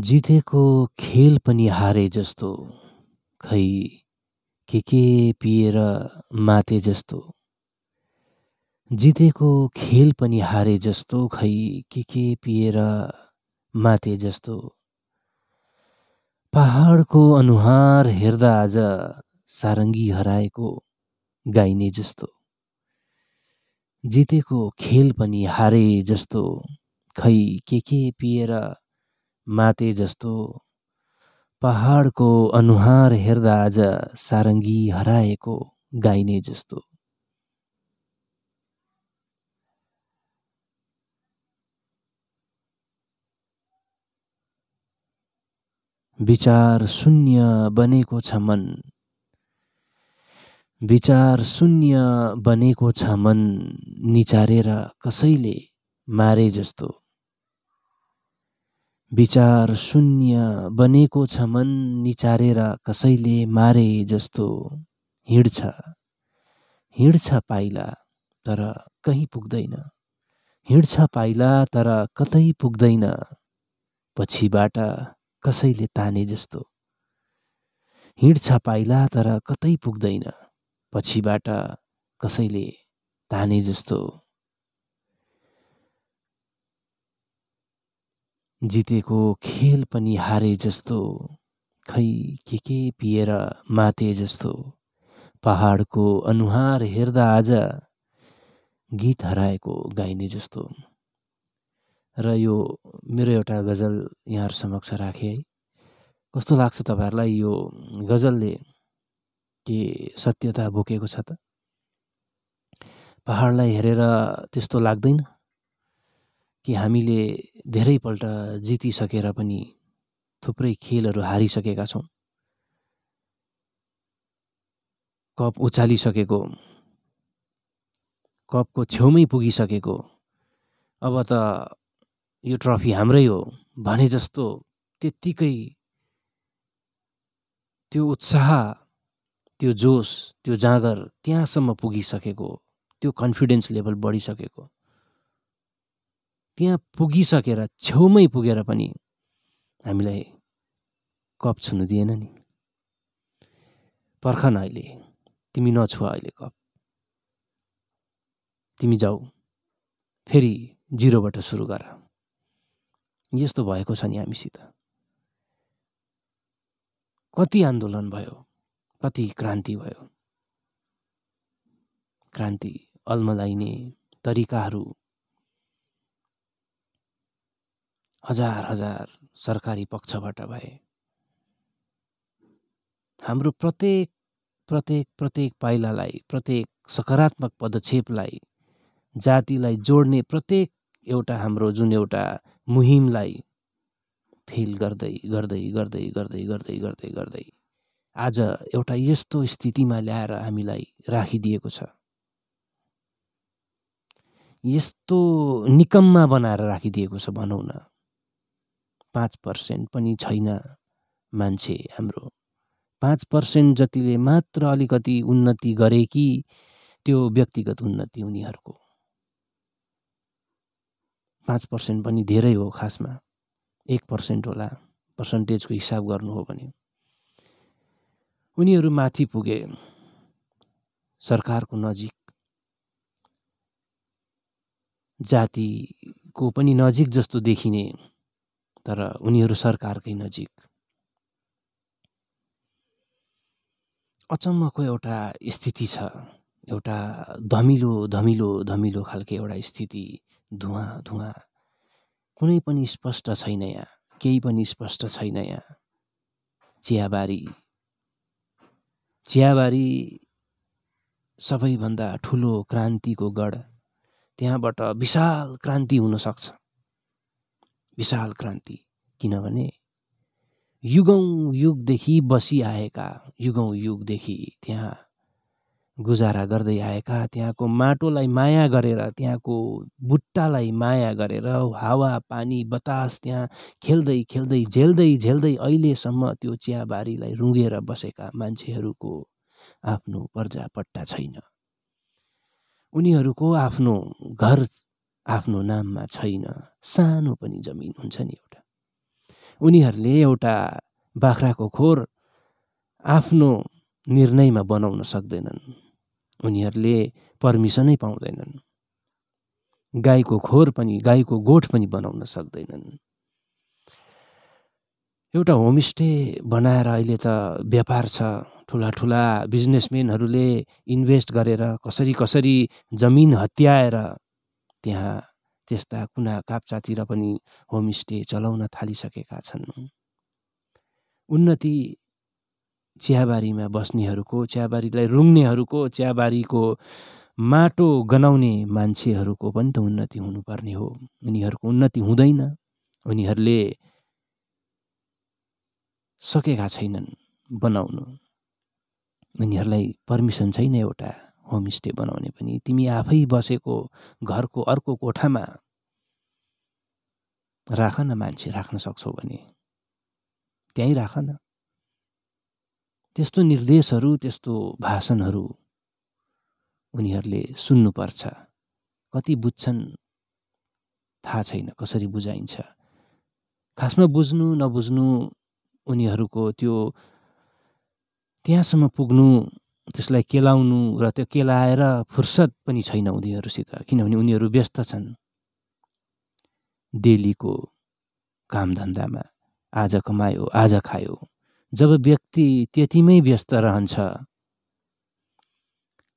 जितेको खेल पनि हारे जस्तो खै के के पिएर माते जस्तो। जितेको खेल पनि हारे जस्तो खै के के पिएर माते जस्तो। पहाडको अनुहार हेर्दा आज सारङ्गी हराएको गाइने जस्तो। जितेको खेल पनि हारे जस्तो खै के के पिएर माते जस्तो पहाडको अनुहार हेर्दा आज सारङ्गी हराएको गाइने जस्तो। विचार शून्य बनेको छ मन। विचार शून्य बनेको छ मन निचारेर कसैले मारे जस्तो। विचार शून्य बनेको छ मन निचारेर कसैले मारे जस्तो हिँड्छ। हिँड्छ पाइला तर कहीँ पुग्दैन। हिँड्छ पाइला तर कतै पुग्दैन। पछिबाट कसैले ताने जस्तो। हिँड्छ पाइला तर कतै पुग्दैन। पछिबाट कसैले ताने जस्तो। जितेको खेल पनि हारे जस्तो खै के के पिएर माते जस्तो। पहाडको अनुहार हेर्दा आज गीत हराएको गाइने जस्तो। र यो मेरो एउटा गजल यहाँहरू समक्ष राखेँ है। कस्तो लाग्छ तपाईँहरूलाई यो गजलले? के सत्यता बोकेको छ त? पहाडलाई हेरेर त्यस्तो लाग्दैन? कि हामीले धेरैपल्ट जितिसकेर पनि थुप्रै खेलहरू हारिसकेका छौँ। कप उचालिसकेको कपको छेउमै पुगिसकेको अब त यो ट्रफी हाम्रै हो भने जस्तो त्यत्तिकै त्यो उत्साह त्यो जोस त्यो जाँगर त्यहाँसम्म पुगिसकेको त्यो कन्फिडेन्स लेभल बढिसकेको। त्यहाँ पुगिसकेर छेउमै पुगेर पनि हामीलाई कप छुनु दिएन नि। पर्ख न अहिले तिमी नछुवा अहिले कप। तिमी जाऊ फेरि जिरोबाट सुरु गर। यस्तो भएको छ नि हामीसित। कति आन्दोलन भयो कति क्रान्ति भयो। क्रान्ति अल्मलाइने तरिकाहरू हजार हजार सरकारी पक्षबाट भए। हाम्रो प्रत्येक प्रत्येक प्रत्येक पाइलालाई प्रत्येक सकारात्मक पदक्षेपलाई जातिलाई जोड्ने प्रत्येक एउटा हाम्रो जुन एउटा मुहिमलाई फेल गर्दै गर्दै गर्दै गर्दै गर्दै गर्दै गर्दै आज एउटा यस्तो स्थितिमा ल्याएर हामीलाई राखिदिएको छ। यस्तो निकममा बनाएर राखिदिएको छ भनौँ न। पाँच पर्सेन्ट पनि छैन मान्छे हाम्रो। पाँच पर्सेन्ट जतिले मात्र अलिकति उन्नति गरे कि त्यो व्यक्तिगत उन्नति उनीहरूको। पाँच पर्सेन्ट पनि धेरै हो खासमा। एक पर्सेन्ट होला पर्सन्टेजको हिसाब गर्नु हो भने। उनीहरू माथि पुगे सरकारको नजिक। जातिको पनि नजिक जस्तो देखिने तर उनीहरू सरकारकै नजिक। अचम्मको एउटा स्थिति छ। एउटा धमिलो धमिलो धमिलो खालको एउटा स्थिति धुवा धुवा। कुनै पनि स्पष्ट छैन यहाँ केही पनि स्पष्ट छैन यहाँ। चियाबारी। चियाबारी सबैभन्दा ठुलो क्रान्तिको गढ। त्यहाँबाट विशाल क्रान्ति हुनसक्छ। विशाल क्रान्ति। किनभने युगौँ युगदेखि बसिआएका युगौँ युगदेखि त्यहाँ गुजारा गर्दै आएका त्यहाँको माटोलाई माया गरेर त्यहाँको बुट्टालाई माया गरेर हावा पानी बतास त्यहाँ खेल्दै खेल्दै झेल्दै झेल्दै अहिलेसम्म त्यो चियाबारीलाई रुँगेर बसेका मान्छेहरूको आफ्नो पर्जापट्टा छैन। उनीहरूको आफ्नो घर आफ्नो नाममा छैन सानो पनि जमिन हुन्छ नि एउटा। उनीहरूले एउटा बाख्राको खोर आफ्नो निर्णयमा बनाउन सक्दैनन्। उनीहरूले पर्मिसनै पाउँदैनन्। गाईको खोर पनि गाईको गोठ पनि बनाउन सक्दैनन्। एउटा होमस्टे बनाएर अहिले त व्यापार छ। ठुला ठुला बिजनेसमेनहरूले इन्भेस्ट गरेर कसरी कसरी जमिन हत्याएर त्यहाँ त्यस्ता कुना काप्चातिर पनि होमस्टे चलाउन थालिसकेका छन्। उन्नति चियाबारीमा बस्नेहरूको चियाबारीलाई रुङ्नेहरूको चियाबारीको माटो गनाउने मान्छेहरूको पनि त उन्नति हुनुपर्ने हो। उनीहरूको उन्नति हुँदैन। उनीहरूले सकेका छैनन् बनाउनु। उनीहरूलाई पर्मिसन छैन एउटा। होमस्टे बनाउने पनि तिमी आफै बसेको घरको अर्को कोठामा राख न मान्छे राख्न सक्छौ भने। त्यहीँ राख न त्यस्तो निर्देशहरू त्यस्तो भाषणहरू उनीहरूले सुन्नुपर्छ। कति बुझ्छन् थाहा छैन कसरी बुझाइन्छ। खासमा बुझ्नु नबुझ्नु उनीहरूको त्यो त्यहाँसम्म पुग्नु त्यसलाई केलाउनु र त्यो केलाएर फुर्सद पनि छैन उनीहरूसित किनभने उनीहरू व्यस्त छन्। डेलीको कामधन्दामा आज कमायो आज खायो। जब व्यक्ति त्यतिमै व्यस्त रहन्छ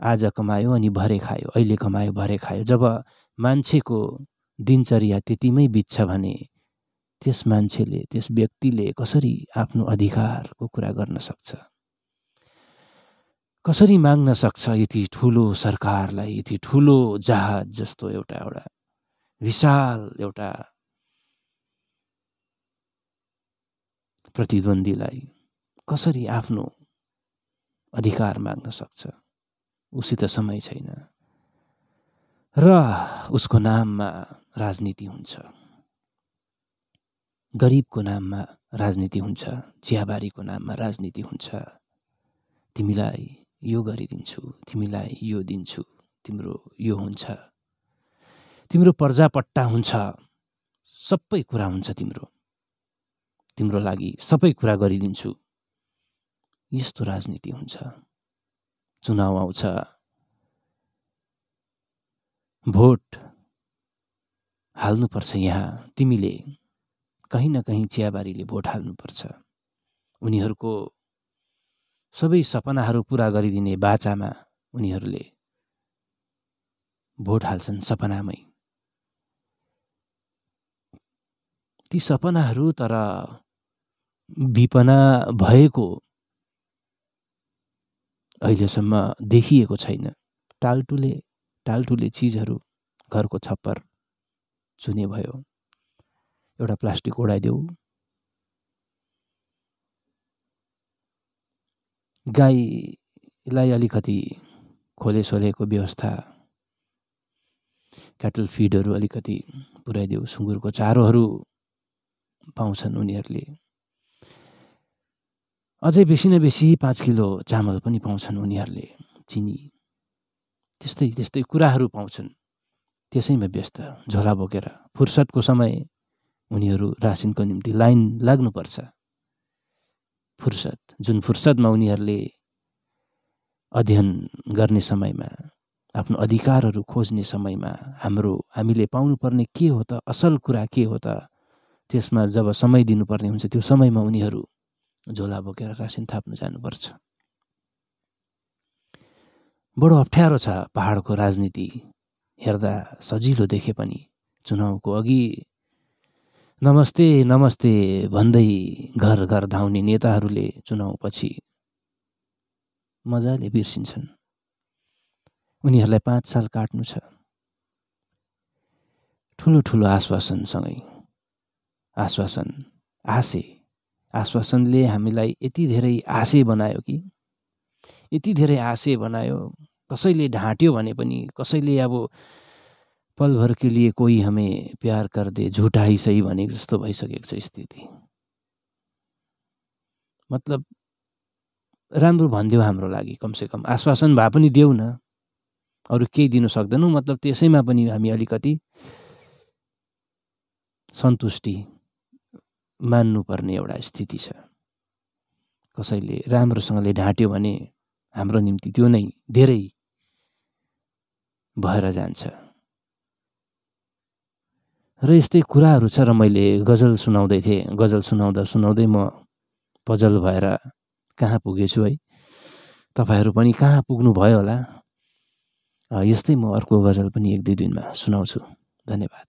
आज कमायो अनि भरे खायो अहिले कमायो भरे खायो। जब मान्छेको दिनचर्या त्यतिमै बित्छ भने त्यस मान्छेले त्यस व्यक्तिले कसरी आफ्नो अधिकारको कुरा गर्न सक्छ? कसरी माग्न सक्छ यति ठुलो सरकारलाई यति ठुलो जहाज जस्तो एउटा एउटा विशाल एउटा प्रतिद्वन्दीलाई कसरी आफ्नो अधिकार माग्न सक्छ? उसित समय छैन। र उसको नाममा राजनीति हुन्छ। गरिबको नाममा राजनीति हुन्छ चियाबारीको नाममा राजनीति हुन्छ। तिमीलाई यो गरिदिन्छु तिमीलाई यो दिन्छु तिम्रो यो हुन्छ तिम्रो पर्जापट्टा हुन्छ सबै कुरा हुन्छ तिम्रो। तिम्रो लागि सबै कुरा गरिदिन्छु। यस्तो राजनीति हुन्छ। चुनाव आउँछ। भोट हाल्नुपर्छ यहाँ। तिमीले कहीँ न कहीँ चियाबारीले भोट हाल्नुपर्छ। उनीहरूको सबै सपनाहरू पुरा गरिदिने बाचामा उनीहरूले भोट हाल्छन् सपनामै। ती सपनाहरू तर विपना भएको अहिलेसम्म देखिएको छैन। टालटुले टालटुले चिजहरू घरको छप्पर चुने भयो। एउटा प्लास्टिक ओढाइदेऊ गाईलाई अलिकति खोले सोलेको व्यवस्था क्याटल फिडहरू अलिकति पुऱ्याइदेऊ सुँगुरको चारोहरू पाउँछन् उनीहरूले। अझै बेसी न बेसी पाँच किलो चामल पनि पाउँछन् उनीहरूले चिनी। त्यस्तै त्यस्तै कुराहरू पाउँछन्। त्यसैमा व्यस्त झोला बोकेर फुर्सदको समय उनीहरू रासिनको निम्ति लाइन लाग्नुपर्छ। फुर्सद जुन फुर्सदमा उनीहरूले अध्ययन गर्ने समयमा आफ्नो अधिकारहरू खोज्ने समयमा हाम्रो हामीले पाउनुपर्ने के हो त असल कुरा के हो त त्यसमा जब समय दिनुपर्ने हुन्छ त्यो समयमा उनीहरू झोला बोकेर रासिन थाप्नु जानुपर्छ। बडो अप्ठ्यारो छ पहाडको राजनीति। हेर्दा सजिलो देखे पनि चुनावको अघि नमस्ते नमस्ते भन्दै घर घर धाउने नेताहरूले चुनावपछि मजाले बिर्सिन्छन्। उनीहरूलाई पाँच साल काट्नु छ। ठुलो ठुलो आश्वासनसँगै आश्वासन आशे आश्वासनले हामीलाई यति धेरै आशे बनायो कि? यति धेरै आशे बनायो कसैले ढाँट्यो भने पनि कसैले अब पलभर के लिए प्यार कर दे झुटा ही सही भनेको जस्तो भइसकेको छ स्थिति। मतलब राम्रो भनिदेऊ हाम्रो लागि कमसेकम। आश्वासन भए पनि देऊ न। अरू केही दिनु सक्दैनौँ मतलब त्यसैमा पनि हामी अलिकति सन्तुष्टि मान्नुपर्ने एउटा स्थिति छ। कसैले राम्रोसँगले ढाँट्यो भने हाम्रो निम्ति त्यो नै धेरै भएर जान्छ। र यस्तै कुराहरू छ र मैले गजल सुनाउँदै थिएँ। गजल सुनाउँदा सुनाउँदै म पजल भएर कहाँ पुगेछु है? तपाईँहरू पनि कहाँ पुग्नु भयो होला यस्तै म अर्को गजल पनि एक दुई दिनमा सुनाउँछु। धन्यवाद।